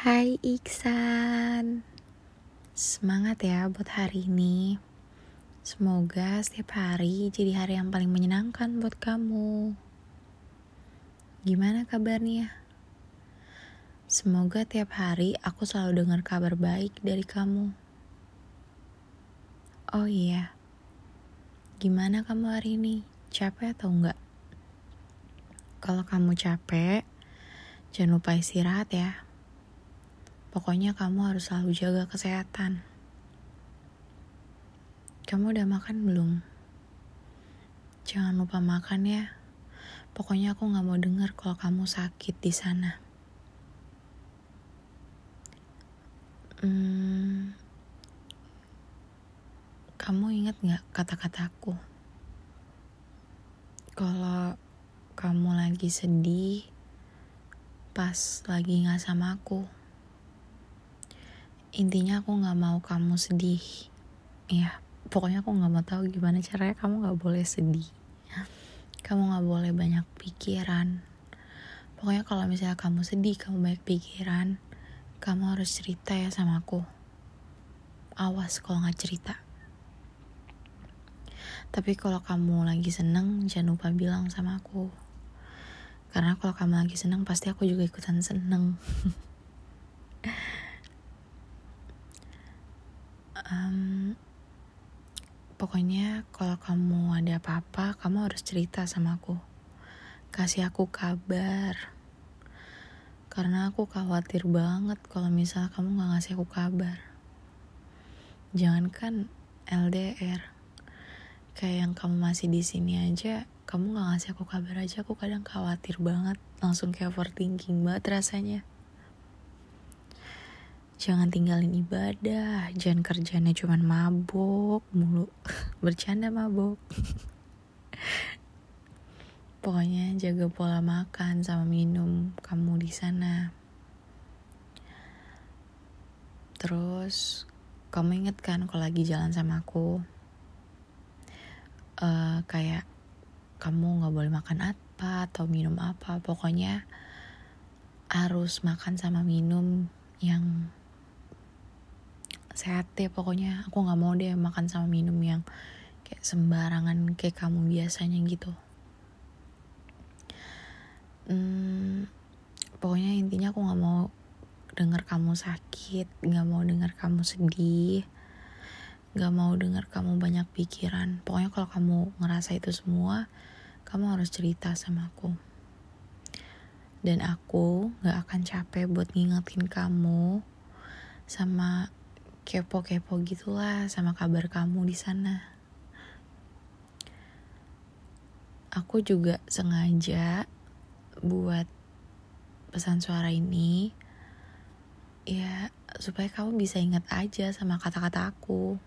Hai Iksan Semangat ya buat hari ini Semoga setiap hari jadi hari yang paling menyenangkan buat kamu Gimana kabarnya? Semoga tiap hari aku selalu dengar kabar baik dari kamu Oh iya Gimana kamu hari ini? Capek atau enggak? Kalau kamu capek, jangan lupa istirahat ya. Pokoknya kamu harus selalu jaga kesehatan. Kamu udah makan belum? Jangan lupa makan ya. Pokoknya aku gak mau dengar kalau kamu sakit di sana. Hmm, kamu ingat gak kata-kataku? Kalau kamu lagi sedih, pas lagi gak sama aku intinya aku nggak mau kamu sedih. Ya pokoknya aku nggak mau tahu gimana caranya kamu nggak boleh sedih. Kamu nggak boleh banyak pikiran. Pokoknya kalau misalnya kamu sedih kamu banyak pikiran kamu harus cerita ya sama aku. Awas kalau nggak cerita. Tapi kalau kamu lagi seneng jangan lupa bilang sama aku. Karena kalau kamu lagi seneng pasti aku juga ikutan seneng um, pokoknya kalau kamu ada apa-apa kamu harus cerita sama aku. Kasih aku kabar. Karena aku khawatir banget kalau misal kamu gak ngasih aku kabar. Jangankan LDR kayak yang kamu masih di sini aja kamu gak ngasih aku kabar aja aku kadang khawatir banget langsung kayak overthinking banget rasanya jangan tinggalin ibadah jangan kerjanya cuman mabuk mulu. Bercanda mabuk pokoknya jaga pola makan sama minum kamu di sana. Terus kamu inget kan kalau lagi jalan sama aku? Uh, kayak kamu nggak boleh makan apa atau minum apa. Pokoknya harus makan sama minum yang sehat deh pokoknya. Aku nggak mau deh makan sama minum yang kayak sembarangan kayak kamu biasanya gitu. Hmm, pokoknya intinya aku nggak mau dengar kamu sakit nggak mau dengar kamu sedih nggak mau dengar kamu banyak pikiran. Pokoknya kalau kamu ngerasa itu semua kamu harus cerita sama aku. Dan aku nggak akan capek buat ngingetin kamu sama kepo-kepo gitulah sama kabar kamu di sana. Aku juga sengaja buat pesan suara ini ya supaya kamu bisa ingat aja sama kata-kata aku.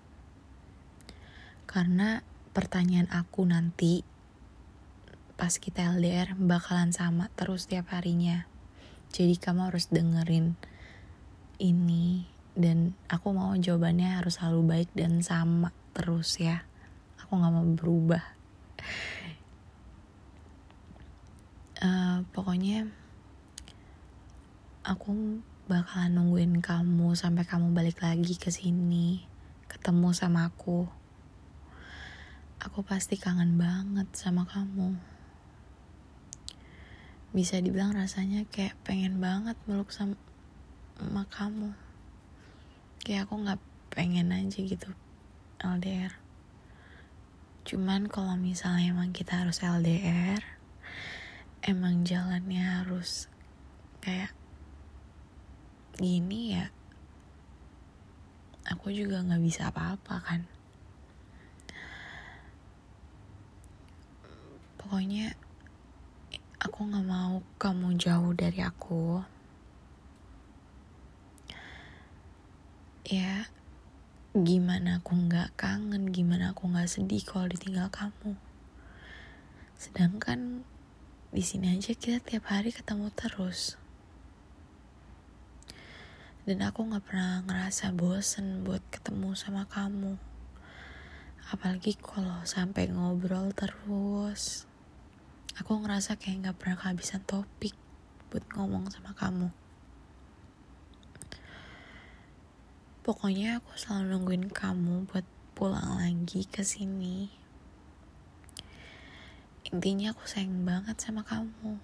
Karena pertanyaan aku nanti pas kita LDR bakalan sama terus tiap harinya. Jadi kamu harus dengerin ini dan aku mau jawabannya harus selalu baik dan sama terus ya. Aku nggak mau berubah. Uh, pokoknya aku bakalan nungguin kamu sampai kamu balik lagi ke sini ketemu sama aku. Aku pasti kangen banget sama kamu. Bisa dibilang rasanya kayak pengen banget meluk sama, sama kamu kayak aku nggak pengen aja gitu LDR cuman kalau misalnya emang kita harus LDR emang jalannya harus kayak gini ya aku juga nggak bisa apa-apa kan. Pokoknya aku nggak mau kamu jauh dari aku ya gimana aku nggak kangen gimana aku nggak sedih kalau ditinggal kamu. Sedangkan di sini aja kita tiap hari ketemu terus. Dan aku nggak pernah ngerasa bosen buat ketemu sama kamu. Apalagi kalau sampai ngobrol terus. Aku ngerasa kayak nggak pernah kehabisan topik buat ngomong sama kamu. Pokoknya aku selalu nungguin kamu buat pulang lagi ke sini. Intinya aku sayang banget sama kamu.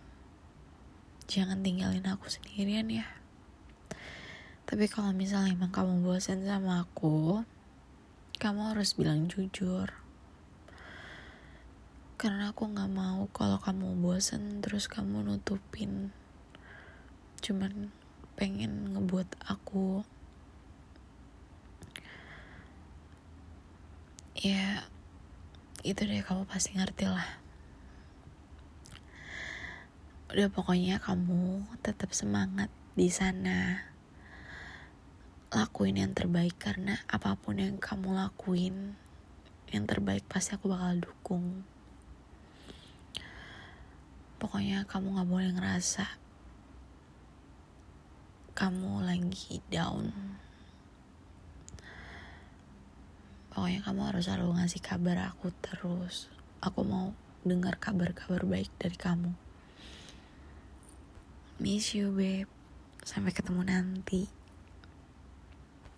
Jangan tinggalin aku sendirian ya. Tapi kalau misalnya emang kamu bosan sama aku kamu harus bilang jujur. Karena aku nggak mau kalau kamu bosan terus kamu nutupin. Cuman pengen ngebuat aku ya itu deh kamu pasti ngerti lah. Udah pokoknya kamu tetap semangat di sana. Lakuin yang terbaik karena apa pun yang kamu lakuin yang terbaik pasti aku bakal dukung. Pokoknya kamu nggak boleh ngerasa kamu lagi down pokoknya kamu harus selalu ngasih kabar aku terus. Aku mau dengar kabar-kabar baik dari kamu. Miss you babe. Sampai ketemu nanti